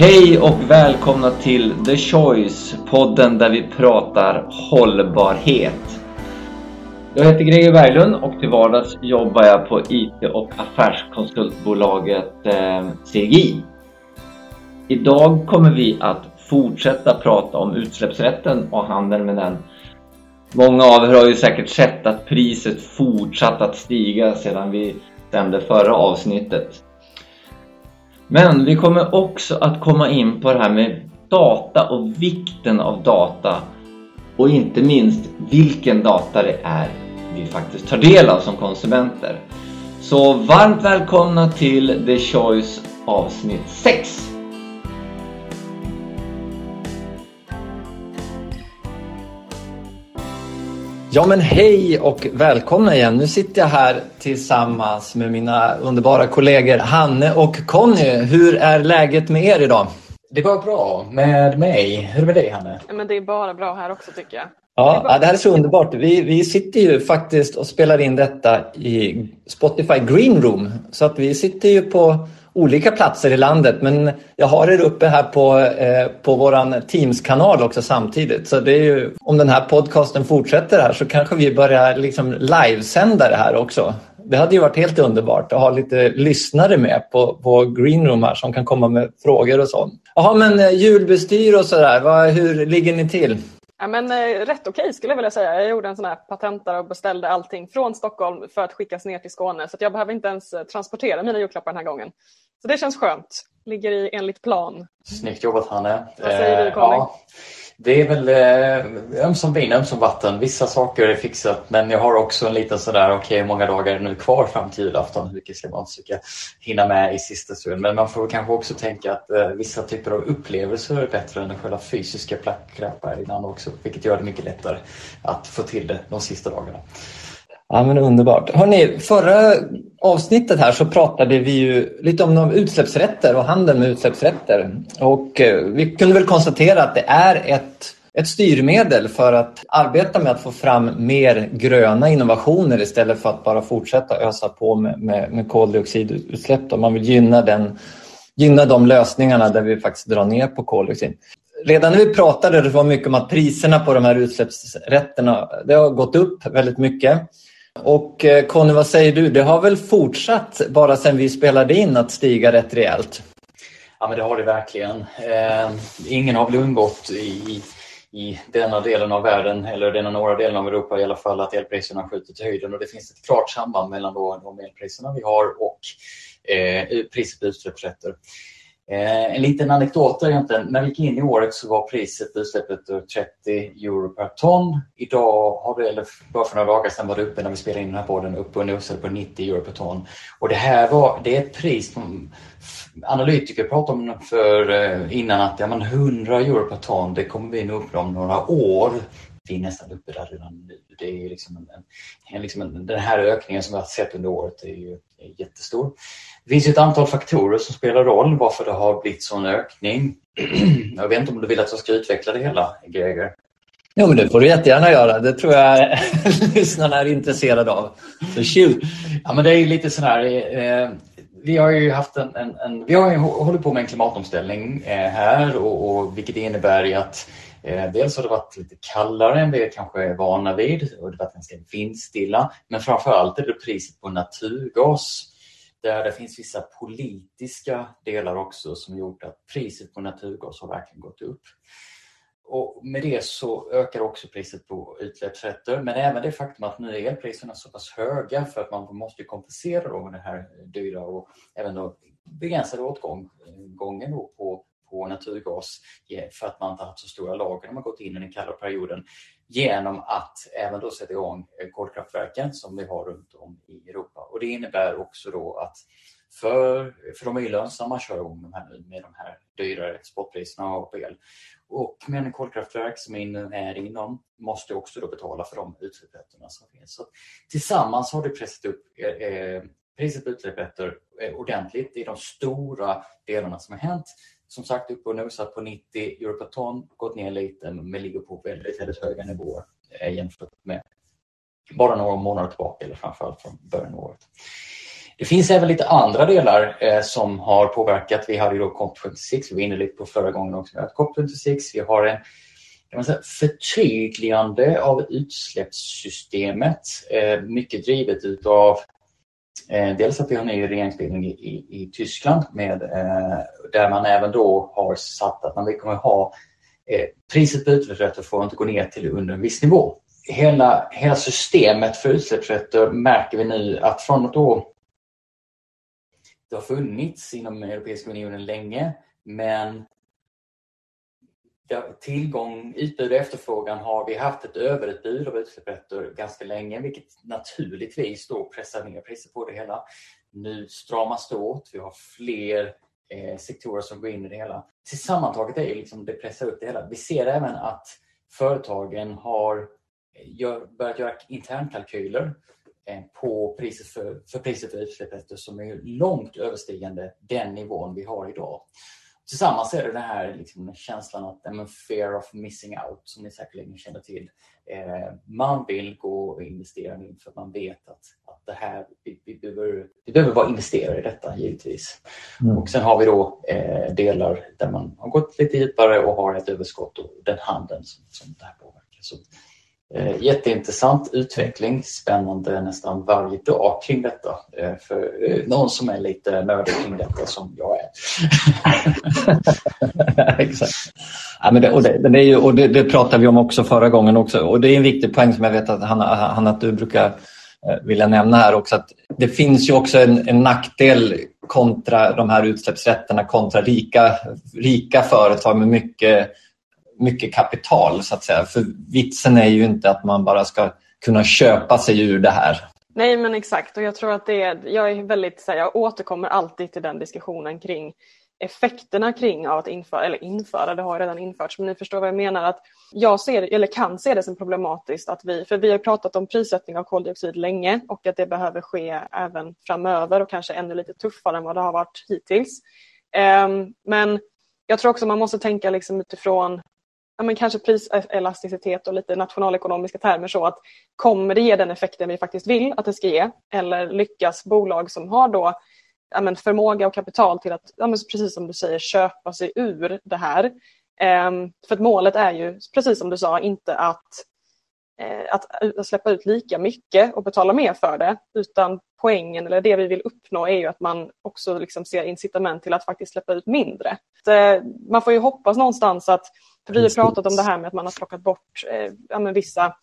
Hej och välkomna till The Choice, podden där vi pratar hållbarhet. Jag heter Greger Berglund och till vardags jobbar jag på IT och affärskonsultbolaget eh, CGI. Idag kommer vi att fortsätta prata om utsläppsrätten och handeln med den. Många av er har ju säkert sett att priset fortsatt att stiga sedan vi sände förra avsnittet. Men vi kommer också att komma in på det här med data och vikten av data och inte minst vilken data det är vi faktiskt tar del av som konsumenter. Så varmt välkomna till The Choice avsnitt 6. Ja men hej och välkomna igen. Nu sitter jag här tillsammans med mina underbara kollegor Hanne och Conny. Hur är läget med er idag? Det var bra med mig. Hur är det med dig Hanne? Men det är bara bra här också tycker jag. Ja, det, det här är så underbart. Vi, vi sitter ju faktiskt och spelar in detta i Spotify Green Room. Så att vi sitter ju på olika platser i landet men jag har er uppe här på, eh, på vår Teams-kanal också samtidigt. Så det är ju, om den här podcasten fortsätter här så kanske vi börjar liksom livesända det här också. Det hade ju varit helt underbart att ha lite lyssnare med på, på Greenroom här som kan komma med frågor och så. Jaha, men eh, julbestyr och sådär, hur ligger ni till? Ja, men, eh, rätt okej okay, skulle jag vilja säga. Jag gjorde en sån här patentare och beställde allting från Stockholm för att skickas ner till Skåne så jag behöver inte ens eh, transportera mina julklappar den här gången. Så det känns skönt. Ligger i enligt plan. Snyggt jobbat Hanne. Vad säger du Conny? Ja, det är väl eh, ömsom vin, ömsom vatten. Vissa saker är fixat men jag har också en liten sådär, okej okay, hur många dagar är det nu kvar fram till julafton? Hur mycket ska man försöka hinna med i sista stund? Men man får kanske också tänka att eh, vissa typer av upplevelser är bättre än själva fysiska placklappar innan också, vilket gör det mycket lättare att få till det de sista dagarna. Ja, men underbart. Hörrni, förra avsnittet här så pratade vi ju lite om utsläppsrätter och handeln med utsläppsrätter. Och eh, vi kunde väl konstatera att det är ett, ett styrmedel för att arbeta med att få fram mer gröna innovationer istället för att bara fortsätta ösa på med, med, med koldioxidutsläpp. Man vill gynna, den, gynna de lösningarna där vi faktiskt drar ner på koldioxid redan när vi pratade det var mycket om att priserna på de här utsläppsrätterna det har gått upp väldigt mycket. Och eh, Conny, vad säger du? Det har väl fortsatt bara sedan vi spelade in att stiga rätt rejält? Ja, men det har det verkligen. Eh, ingen har väl undgått i, i denna delen av världen, eller denna norra delen av Europa i alla fall, att elpriserna har skjutit i höjden och det finns ett klart samband mellan då de elpriserna vi har och eh, priset på utsläppsrätter. Eh, en liten anekdot är egentligen. När vi gick in i året så var priset utsläppet 30 euro per ton. Idag har det, eller bara för några dagar sedan var det uppe när vi spelade in den här podden, uppe och nosade på 90 euro per ton. Och det här var, det är ett pris som analytiker pratade om för eh, innan att ja, men 100 euro per ton, det kommer vi nog uppnå om några år. Vi är nästan uppe där redan nu. Det är liksom en, en, liksom en, den här ökningen som vi har sett under året är ju är jättestor. Det finns ett antal faktorer som spelar roll varför det har blivit sån ökning. Jag vet inte om du vill att jag ska utveckla det hela, Greger? Jo, men det får du jättegärna göra. Det tror jag lyssnarna är intresserade av. Så shoot! Ja, men det är lite sådär. Eh, vi har ju haft en, en, en, vi har ju hållit på med en klimatomställning eh, här och, och vilket innebär att Eh, dels har det varit lite kallare än vi kanske är vana vid och det har varit ganska vindstilla. Men framför allt är det priset på naturgas där det finns vissa politiska delar också som gjort att priset på naturgas har verkligen gått upp. Och med det så ökar också priset på utsläppsrätter men även det faktum att nu är elpriserna så pass höga för att man måste kompensera då med det här dyra och även då begränsade åtgången då på, på naturgas för att man inte haft så stora lager när man gått in i den kalla perioden genom att även då sätta igång eh, kolkraftverken som vi har runt om i Europa. Och det innebär också då att för, för de är ju lönsamma att köra igång de här, med de här dyrare spotpriserna på el. Och med en kolkraftverk som är inom måste också då betala för de utsläppsrätterna som finns. Så tillsammans har det pressat upp eh, eh priset på utsläppsrätter eh, ordentligt i de stora delarna som har hänt. Som sagt upp och nosat på 90 euro per ton, gått ner lite men ligger på väldigt, väldigt höga nivåer eh, jämfört med bara några månader tillbaka eller framförallt från början av året. Det finns även lite andra delar eh, som har påverkat. Vi hade ju då COP26, vi var inne lite på förra gången också. COP26, vi har en kan man säga, förtydligande av utsläppssystemet. Eh, mycket drivet utav Eh, dels att vi har en ny regeringsbildning i, i, i Tyskland med, eh, där man även då har satt att man kommer ha eh, priset på utsläppsrätter får inte gå ner till under en viss nivå. Hela, hela systemet för utsläppsrätter märker vi nu att från och då det har funnits inom Europeiska unionen länge men tillgång, utbud och efterfrågan har vi haft ett överutbud av utsläppsrätter ganska länge vilket naturligtvis då pressar ner priset på det hela. Nu stramas det åt, vi har fler eh, sektorer som går in i det hela. Tillsammantaget är det liksom det pressar upp det hela. Vi ser även att företagen har eh, gör, börjat göra internkalkyler eh, på priset för, för priset för utsläppsrätter som är långt överstigande den nivån vi har idag tillsammans är det den här liksom, känslan att men, fear of missing out som ni säkerligen känner till. Eh, man vill gå och investera nu för att man vet att, att det här, vi, vi, behöver, vi behöver vara investerare i detta givetvis. Mm. Och sen har vi då eh, delar där man har gått lite djupare och har ett överskott och den handeln som, som det här påverkar. Så Eh, jätteintressant utveckling, spännande nästan varje dag kring detta. Eh, för eh, någon som är lite nördig kring detta som jag är. Exakt. Ja, men det, och det, det, är ju, och det, det pratade vi om också förra gången också och det är en viktig poäng som jag vet att Hanna, Hanna att du brukar eh, vilja nämna här också att det finns ju också en, en nackdel kontra de här utsläppsrätterna kontra rika, rika företag med mycket mycket kapital så att säga. För vitsen är ju inte att man bara ska kunna köpa sig ur det här. Nej men exakt och jag tror att det är, jag är väldigt, så här, jag återkommer alltid till den diskussionen kring effekterna kring av att införa, eller införa, det har redan införts, men ni förstår vad jag menar att jag ser, eller kan se det som problematiskt att vi, för vi har pratat om prissättning av koldioxid länge och att det behöver ske även framöver och kanske ännu lite tuffare än vad det har varit hittills. Um, men jag tror också man måste tänka liksom utifrån ja, men kanske priselasticitet eh, och lite nationalekonomiska termer så att kommer det ge den effekten vi faktiskt vill att det ska ge eller lyckas bolag som har då ja, men förmåga och kapital till att, ja, men precis som du säger, köpa sig ur det här. Um, för att målet är ju, precis som du sa, inte eh, att, att släppa ut lika mycket och betala mer för det, utan poängen eller det vi vill uppnå är ju att man också liksom ser incitament till att faktiskt släppa ut mindre. Så, uh, man får ju hoppas någonstans att för vi har pratat om det här med att man har plockat bort eh, ja, vissa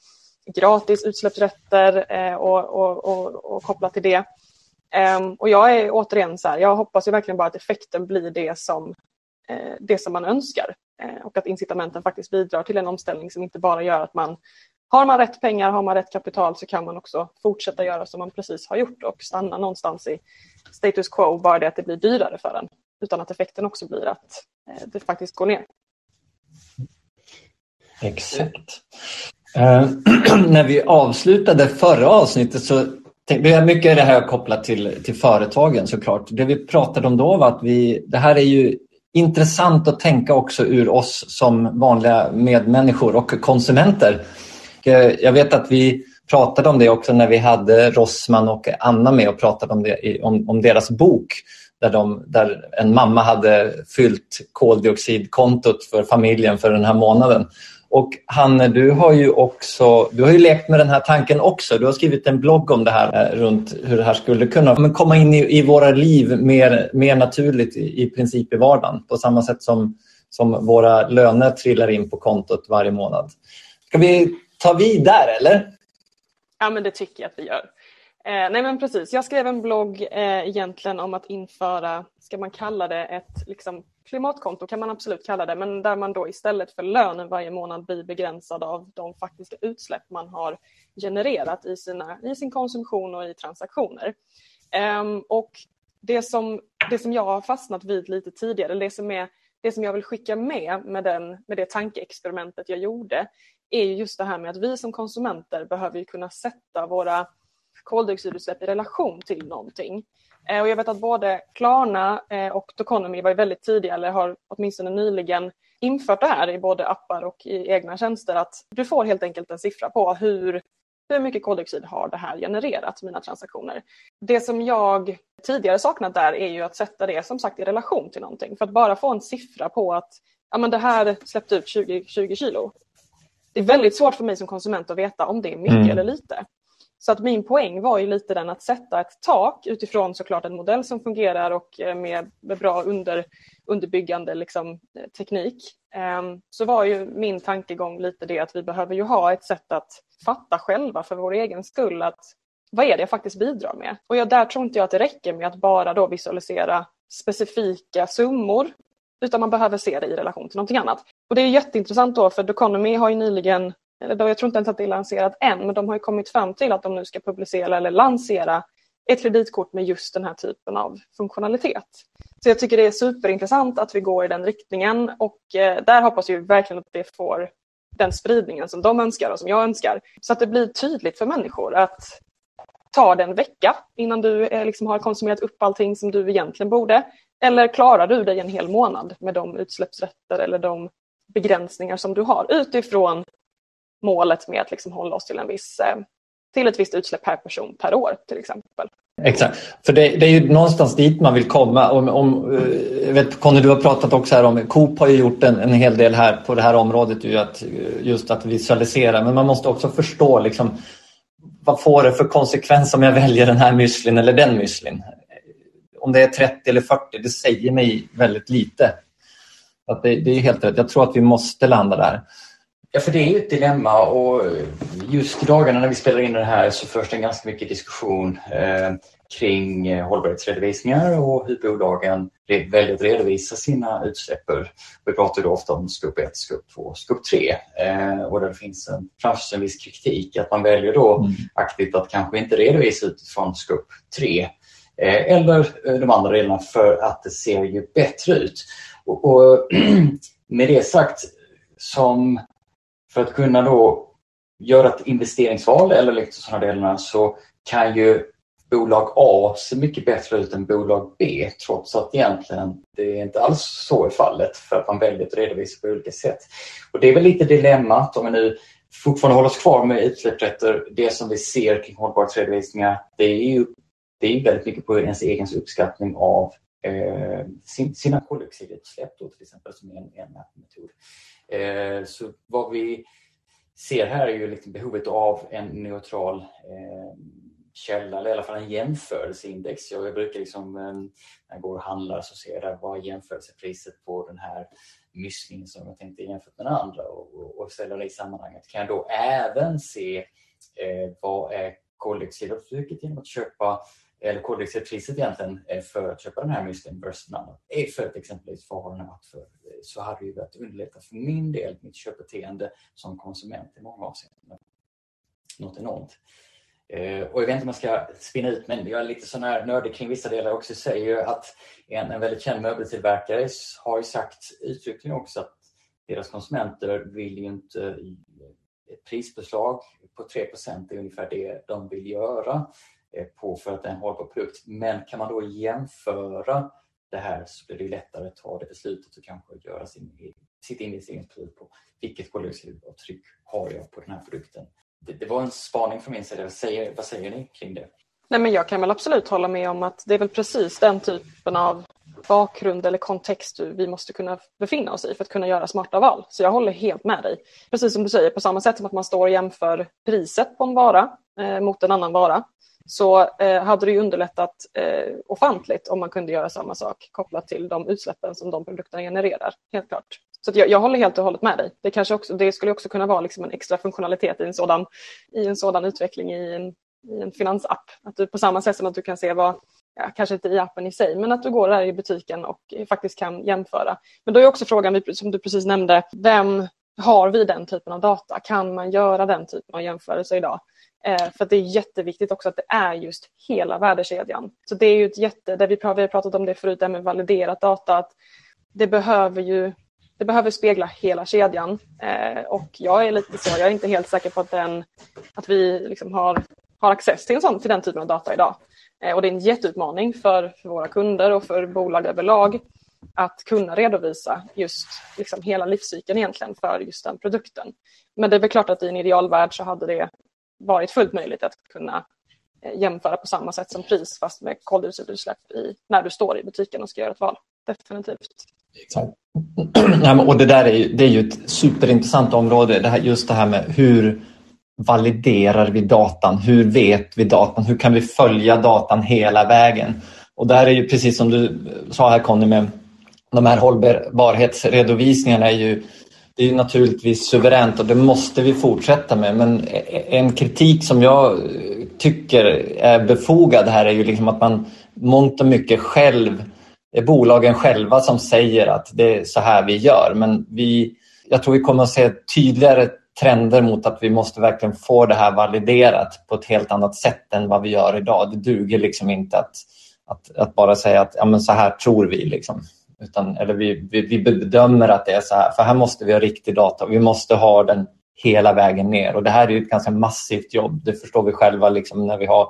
gratis utsläppsrätter eh, och, och, och, och, kopplat till det. Eh, och jag är återigen så här, jag hoppas ju verkligen bara att effekten blir det som, eh, det som man önskar eh, och att incitamenten faktiskt bidrar till en omställning som inte bara gör att man har man rätt pengar, har man rätt kapital så kan man också fortsätta göra som man precis har gjort och stanna någonstans i status quo, bara det att det blir dyrare för en. Utan att effekten också blir att eh, det faktiskt går ner. Exakt. Eh, när vi avslutade förra avsnittet så vi har mycket det här kopplat till, till företagen såklart. Det vi pratade om då var att vi, det här är ju intressant att tänka också ur oss som vanliga medmänniskor och konsumenter. Eh, jag vet att vi pratade om det också när vi hade Rossman och Anna med och pratade om, det, om, om deras bok där, de, där en mamma hade fyllt koldioxidkontot för familjen för den här månaden. Och Hanne, du har ju också du har ju lekt med den här tanken också. Du har skrivit en blogg om det här eh, runt hur det här skulle kunna komma in i, i våra liv mer, mer naturligt i, i princip i vardagen på samma sätt som, som våra löner trillar in på kontot varje månad. Ska vi ta vid där eller? Ja men det tycker jag att vi gör. Eh, nej men precis, jag skrev en blogg eh, egentligen om att införa, ska man kalla det ett liksom, klimatkonto kan man absolut kalla det, men där man då istället för lönen varje månad blir begränsad av de faktiska utsläpp man har genererat i, sina, i sin konsumtion och i transaktioner. Eh, och det som, det som jag har fastnat vid lite tidigare, det som, är, det som jag vill skicka med med, den, med det tankeexperimentet jag gjorde, är just det här med att vi som konsumenter behöver kunna sätta våra koldioxidutsläpp i relation till någonting. Eh, och jag vet att både Klarna eh, och Tokonomy var väldigt tidiga, eller har åtminstone nyligen infört det här i både appar och i egna tjänster, att du får helt enkelt en siffra på hur hur mycket koldioxid har det här genererat, mina transaktioner? Det som jag tidigare saknat där är ju att sätta det som sagt i relation till någonting. För att bara få en siffra på att ja, men det här släppte ut 20, 20 kilo. Det är väldigt svårt för mig som konsument att veta om det är mycket mm. eller lite. Så att min poäng var ju lite den att sätta ett tak utifrån såklart en modell som fungerar och eh, med, med bra under, underbyggande liksom, eh, teknik. Um, så var ju min tankegång lite det att vi behöver ju ha ett sätt att fatta själva för vår egen skull att vad är det jag faktiskt bidrar med? Och jag, där tror inte jag att det räcker med att bara då visualisera specifika summor utan man behöver se det i relation till någonting annat. Och det är jätteintressant då för The Economy har ju nyligen eller då, jag tror inte ens att det är lanserat än, men de har kommit fram till att de nu ska publicera eller lansera ett kreditkort med just den här typen av funktionalitet. Så jag tycker det är superintressant att vi går i den riktningen och eh, där hoppas vi verkligen att det får den spridningen som de önskar och som jag önskar. Så att det blir tydligt för människor att ta det en vecka innan du eh, liksom har konsumerat upp allting som du egentligen borde. Eller klarar du dig en hel månad med de utsläppsrätter eller de begränsningar som du har utifrån målet med att liksom hålla oss till, en viss, eh, till ett visst utsläpp per person per år till exempel. Exakt, för det, det är ju någonstans dit man vill komma. Om, om, jag vet, Conny, du har pratat också här om, Coop har ju gjort en, en hel del här på det här området, ju att, eh, just att visualisera, men man måste också förstå liksom, vad får det för konsekvens om jag väljer den här müslin eller den müslin? Om det är 30 eller 40, det säger mig väldigt lite. Att det, det är helt rätt. Jag tror att vi måste landa där. Ja, för det är ju ett dilemma och just i dagarna när vi spelar in det här så förs det ganska mycket diskussion eh, kring eh, hållbarhetsredovisningar och hur bolagen väljer att redovisa sina utsläpp. Vi pratar då ofta om skupp 1, skupp 2, skupp 3 eh, och där finns en, en viss kritik att man väljer då mm. aktivt att kanske inte redovisa utifrån skupp 3 eh, Eh, eller eh, de andra delarna för att det ser ju bättre ut. Och, och med det sagt, som för att kunna då göra ett investeringsval eller liksom sådana delarna så kan ju bolag A se mycket bättre ut än bolag B trots att egentligen det inte alls så är fallet för att man väljer att redovisa på olika sätt. Och Det är väl lite dilemmat om vi nu fortfarande håller oss kvar med utsläppsrätter. Det som vi ser kring hållbarhetsredovisningar det är ju det är väldigt mycket på ens egen uppskattning av eh, sin, sina koldioxidutsläpp då, till exempel som en, en mätmetod. Eh, så vad vi ser här är ju liksom behovet av en neutral eh, källa, eller i alla fall en jämförelseindex. Jag brukar liksom, eh, när jag går och handlar så ser jag där vad är jämförelsepriset på den här müslin som jag tänkte jämfört med den andra och, och, och ställa det i sammanhanget. Kan jag då även se eh, vad är koldioxidavtrycket genom att köpa eller koldioxidpriset egentligen för att köpa den här müslin versus den andra. För att exempelvis vad har den varit för eh, så hade det varit underlättat för min del, mitt köpbeteende som konsument i många avseenden. Något enormt. Eh, och jag vet inte om jag ska spinna ut men jag är lite sån här nördig kring vissa delar också. Säger ju att en, en väldigt känd möbeltillverkare har ju sagt uttryckligen också att deras konsumenter vill ju inte ett prisbeslag på 3% är ungefär det de vill göra Eh, på för att det är en hållbar produkt. Men kan man då jämföra det här så blir det lättare att ta det beslutet och kanske göra sin, e- sitt investeringsbeslut på vilket koldioxidavtryck har jag på den här produkten. Det, det, var en spaning från min sida. Vad säger, vad säger ni kring det? Nej, men jag kan väl absolut hålla med om att det är väl precis den typen av bakgrund eller kontext vi måste kunna befinna oss i för att kunna göra smarta val. Så jag håller helt med dig. Precis som du säger, på samma sätt som att man står och jämför priset på en vara eh, mot en annan vara så eh, hade det ju underlättat eh, ofantligt om man kunde göra samma sak kopplat till de utsläppen som de produkterna genererar. Helt klart. Så jag, jag, håller helt och hållet med dig. Det, kanske också, det skulle också kunna vara liksom en extra funktionalitet i en sådan, i en sådan utveckling i en, i en finansapp. Att du på samma sätt som att du kan se vad, ja, kanske inte i appen i sig, men att du går där i butiken och faktiskt kan jämföra. Men då är också frågan, som du precis nämnde, vem har vi den typen av data? Kan man göra den typen av jämförelse idag? Eh, för det är jätteviktigt också att det är just hela värdekedjan. Så det är ju ett jätte, där vi, vi har pratat om det förut, det med validerat data, att det behöver ju det behöver spegla hela kedjan. Eh, och jag är lite så, jag är inte helt säker på att, den, att vi liksom har, har access till, en sån, till den typen av data idag. Eh, och det är en jätteutmaning för, för våra kunder och för bolag överlag att kunna redovisa just liksom hela livscykeln egentligen för just den produkten. Men det är väl klart att i en idealvärld så hade det varit fullt möjligt att kunna eh, jämföra på samma sätt som pris fast med koldioxidutsläpp i, när du står i butiken och ska göra ett val. Definitivt. Exakt. och det där är ju, det är ju ett superintressant område, det här, just det här med hur validerar vi datan? Hur vet vi datan? Hur kan vi följa datan hela vägen? Och där är ju precis som du sa här Conny med de här hållbarhetsredovisningarna är ju, det är ju naturligtvis suveränt och det måste vi fortsätta med. Men en kritik som jag tycker är befogad här är ju liksom att man mångt och mycket själv, det är bolagen själva som säger att det är så här vi gör. Men vi, jag tror vi kommer att se tydligare trender mot att vi måste verkligen få det här validerat på ett helt annat sätt än vad vi gör idag. Det duger liksom inte att, att, att bara säga att ja, men så här tror vi. Liksom. Utan, eller vi, vi, vi, bedömer att det är så här, för här måste vi ha riktig data. Vi måste ha den hela vägen ner och det här är ett ganska massivt jobb. Det förstår vi själva liksom, när vi har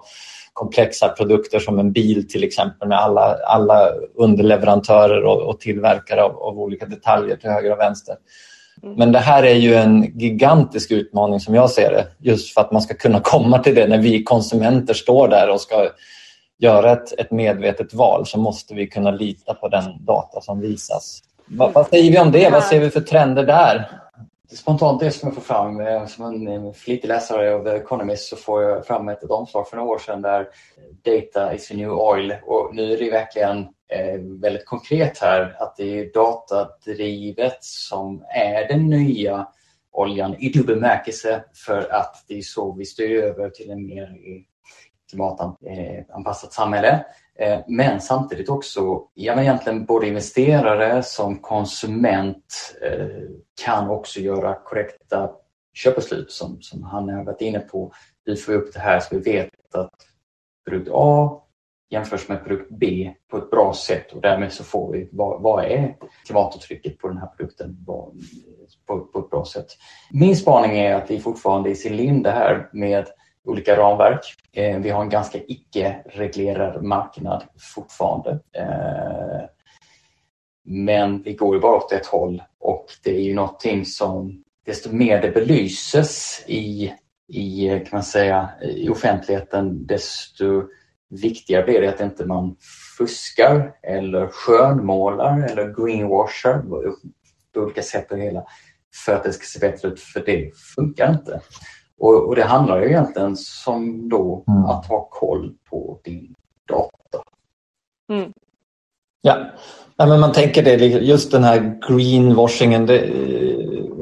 komplexa produkter som en bil till exempel med alla, alla underleverantörer och, och tillverkare av, av, olika detaljer till höger och vänster. Mm. Men det här är ju en gigantisk utmaning som jag ser det. Just för att man ska kunna komma till det när vi konsumenter står där och ska göra ett, ett medvetet val så måste vi kunna lita på den data som visas. Vad, vad säger vi om det? Vad ser vi för trender där? Spontant det som jag får fram, eh, som en flitig läsare av The Economist så får jag fram ett, omslag för några år sedan där eh, data is the new oil och nu är det verkligen Eh, väldigt konkret här att det är datadrivet som är den nya oljan i dubbel bemärkelse för att det är så vi styr över till en mer eh, klimatanpassat samhälle. Eh, men samtidigt också, ja, men egentligen både investerare som konsument kan också göra korrekta köpbeslut som, som han har varit inne på. Vi får upp det här så vi vet att produkt A jämförs med produkt B på ett bra sätt och därmed så får vi vad, vad är klimatavtrycket på den här produkten på, på ett bra sätt. Min spaning är att vi fortfarande är i sin linda här med olika ramverk. Eh, vi har en ganska icke-reglerad marknad fortfarande. Eh, men vi går ju bara åt ett håll och det är ju någonting som desto mer det belyses i, i, kan man säga, i offentligheten desto viktigare blir det att inte man fuskar eller skönmålar eller greenwashar på olika sätt och hela för att det ska se bättre ut, för det funkar inte. Och, och det handlar ju egentligen som då mm. att ha koll på din data. Mm. Ja, ja men man tänker det, just den här greenwashingen. Det,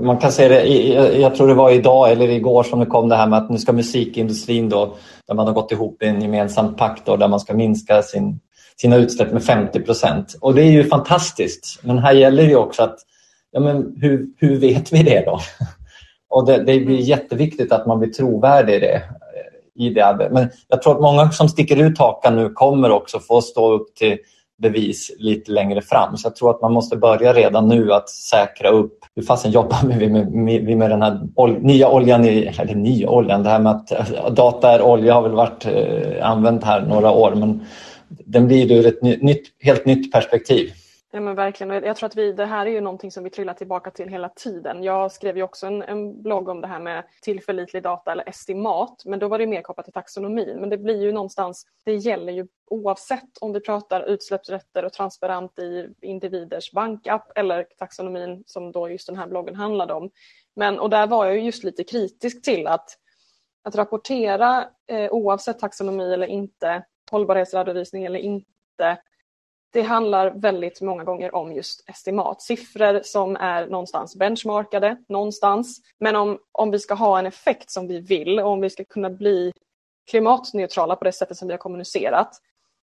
man kan se det, jag tror det var idag eller igår som det kom det här med att nu ska musikindustrin då, där man har gått ihop i en gemensam pakt då, där man ska minska sin, sina utsläpp med 50 procent. Och det är ju fantastiskt. Men här gäller det också att, ja men hur, hur vet vi det då? Och det, det blir mm. jätteviktigt att man blir trovärdig i det. I det. Men jag tror att många som sticker ut hakan nu kommer också få stå upp till bevis lite längre fram. Så jag tror att man måste börja redan nu att säkra upp hur fasen jobbar vi med, med, med den här ol nya oljan, i, eller nya oljan, det här med att eh, data är olja har väl varit eh, använt här några år men den blir ur ett nytt, helt nytt perspektiv. Ja, men verkligen. Jag tror att vi, det här är ju någonting som vi trillar tillbaka till hela tiden. Jag skrev ju också en, en blogg om det här med tillförlitlig data eller estimat, men då var det mer kopplat till taxonomi. Men det blir ju någonstans, det gäller ju oavsett om vi pratar utsläppsrätter och transparent i individers bankapp eller taxonomin som då just den här bloggen handlade om. Men, och där var jag just lite kritisk till att, att rapportera eh, oavsett taxonomi eller inte, hållbarhetsredovisning eller inte, det handlar väldigt många gånger om just estimat, siffror som är någonstans benchmarkade någonstans. Men om, om vi ska ha en effekt som vi vill och om vi ska kunna bli klimatneutrala på det sättet som vi har kommunicerat,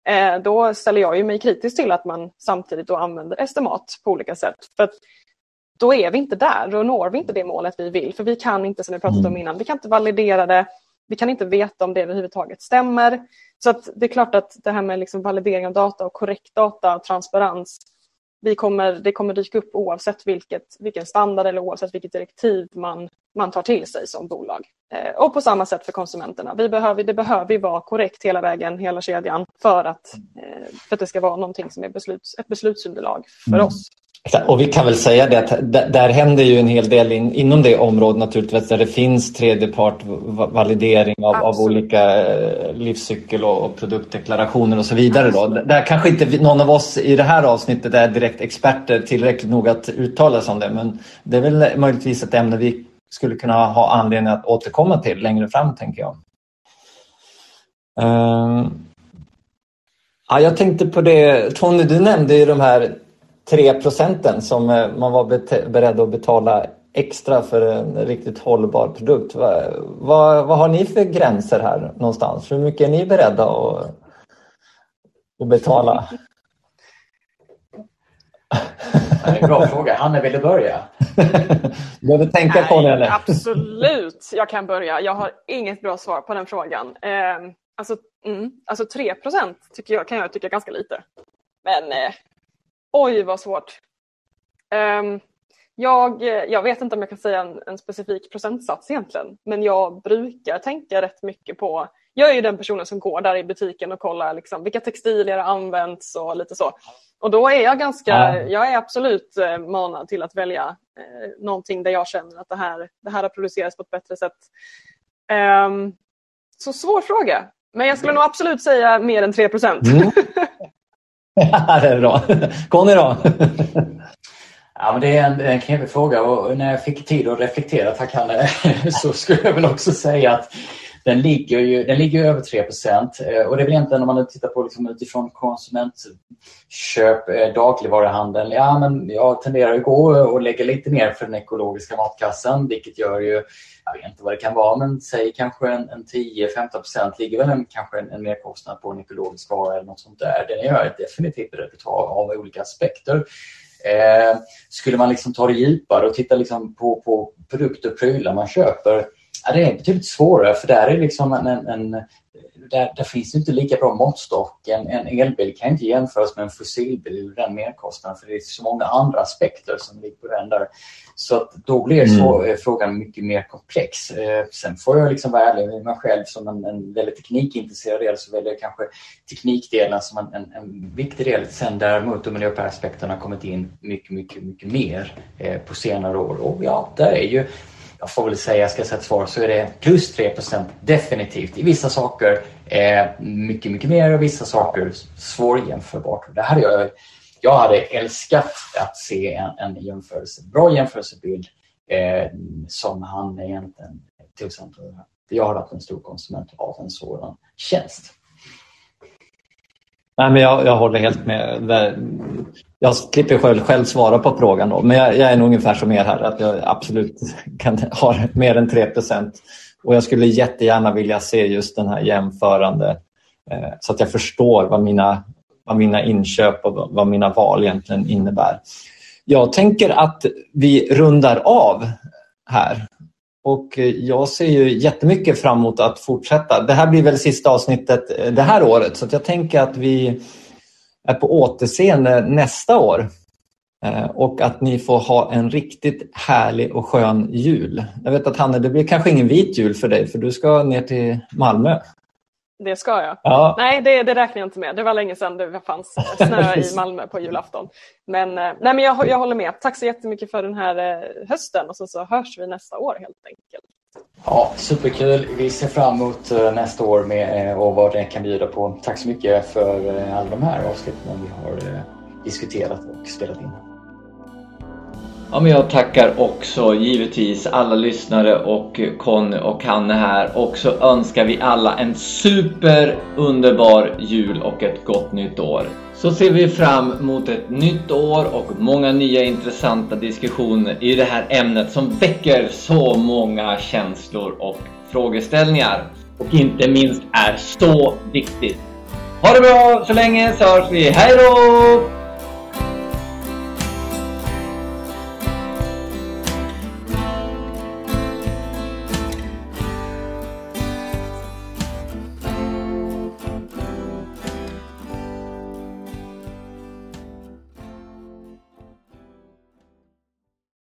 eh, då ställer jag ju mig kritisk till att man samtidigt då använder estimat på olika sätt. För att då är vi inte där, då når vi inte det målet vi vill. För vi kan inte, som vi pratat om mm. innan, vi kan inte validera det, vi kan inte veta om det överhuvudtaget stämmer. Så att det är klart att det här med liksom validering av data och korrekt data och transparens, vi kommer, det kommer dyka upp oavsett vilket, vilken standard eller oavsett vilket direktiv man, man tar till sig som bolag. Eh, och på samma sätt för konsumenterna. Vi behöver, det behöver vara korrekt hela vägen, hela kedjan, för att, eh, för att det ska vara någonting som är besluts, ett beslutsunderlag för mm. oss. Och vi kan väl säga det att där händer ju en hel del in, inom det området naturligtvis där det finns tredjepart validering av, av olika eh, livscykel och, produktdeklarationer och så vidare. Då. Där kanske inte någon av oss i det här avsnittet är direkt experter tillräckligt nog att uttala sig om det men det är väl möjligtvis ett ämne vi skulle kunna ha anledning att återkomma till längre fram tänker jag. Um, ja, jag tänkte på det, Tony du nämnde ju de här 3 procenten som eh, man var beredd att betala extra för en riktigt hållbar produkt. Vad, vad, vad, har ni för gränser här någonstans? Hur mycket är ni beredda att, att betala? Det är en bra fråga. Hanne, vill du börja? Du behöver tänka på det. Eller? Absolut, jag kan börja. Jag har inget bra svar på den frågan. Eh, alltså, mm, alltså 3 tycker jag, kan jag tycka ganska lite. Men eh, Oj, vad svårt. Um, jag, jag vet inte om jag kan säga en, en, specifik procentsats egentligen, men jag brukar tänka rätt mycket på... Jag är ju den personen som går där i butiken och kollar liksom, vilka textilier har använts och lite så. Och då är jag ganska, ja. jag är absolut eh, manad till att välja eh, någonting där jag känner att det här, det här har producerats på ett bättre sätt. Um, så svår fråga, men jag skulle nog absolut säga mer än 3 procent. Mm. det är bra. Conny då? Ja, men det är en, en knepig fråga och när jag fick tid att reflektera, tack Hanne, så skulle jag väl också säga att den ligger ju den ligger över 3 eh, och det är väl egentligen om man tittar på liksom utifrån konsumentköp, eh, dagligvaruhandeln. Ja, men jag tenderar att gå och lägga lite mer för den ekologiska matkassen, vilket gör ju, jag vet inte vad det kan vara, men säg kanske en, en 10-15 ligger väl en, kanske en, en merkostnad på en ekologisk vara eller något sånt där. Den gör definitivt repertoar av olika aspekter. Eh, skulle man liksom ta det djupare och titta liksom på, på produkter och prylar man köper Ja, det är betydligt svårare för där är liksom en, en, en där, där, finns det inte lika bra måttstock. En, en elbil kan inte jämföras med en fossilbil, den merkostnaden, för det är så många andra aspekter som ligger på den där. Så att då blir så, mm. frågan mycket mer komplex. Eh, sen får jag liksom vara ärlig med mig själv som en, en väldigt teknikintresserad del så väljer jag kanske teknikdelen som en, en, en viktig del. Sen däremot de miljöaspekterna har kommit in mycket, mycket, mycket mer eh, på senare år. Och ja, där är ju jag får väl säga, ska jag säga ett svar, så är det plus 3% definitivt. I vissa saker eh, mycket, mycket mer och vissa saker svårjämförbart. Det hade jag, jag hade älskat att se en, en jämförelse, bra jämförelsebild eh, som han egentligen, till exempel, jag har varit en stor konsument av en sådan tjänst. Nej, men jag, jag håller helt med. Jag slipper själv, själv svara på frågan då, men jag, jag, är nog ungefär som er här, att jag absolut kan ha mer än 3% Och jag skulle jättegärna vilja se just den här jämförande eh, så att jag förstår vad mina, vad mina inköp och vad mina val egentligen innebär. Jag tänker att vi rundar av här och eh, jag ser ju jättemycket fram emot att fortsätta. Det här blir väl sista avsnittet eh, det här året så jag tänker att vi på återseende nästa år. Eh, och att ni får ha en riktigt härlig och skön jul. Jag vet att Hanne, det blir kanske ingen vit jul för dig för du ska ner till Malmö. Det ska jag. Ja. Nej, det, det räknar jag inte med. Det var länge sedan det fanns snö i Malmö på julafton. Men, nej, men jag, jag håller med. Tack så jättemycket för den här hösten och så, så hörs vi nästa år helt enkelt. Ja, superkul. Vi ser fram emot eh, nästa år med, eh, och vad det kan bjuda på. Tack så mycket för eh, alla de här avsnitten vi har diskuterat och spelat in. Ja, men jag tackar också givetvis alla lyssnare och Conny och Hanne här och så önskar vi alla en super underbar jul och ett gott nytt år. Så ser vi fram mot ett nytt år och många nya intressanta diskussioner i det här ämnet som väcker så många känslor och frågeställningar. Och inte minst är så viktigt. Ha det bra så länge så hörs vi. Hej då!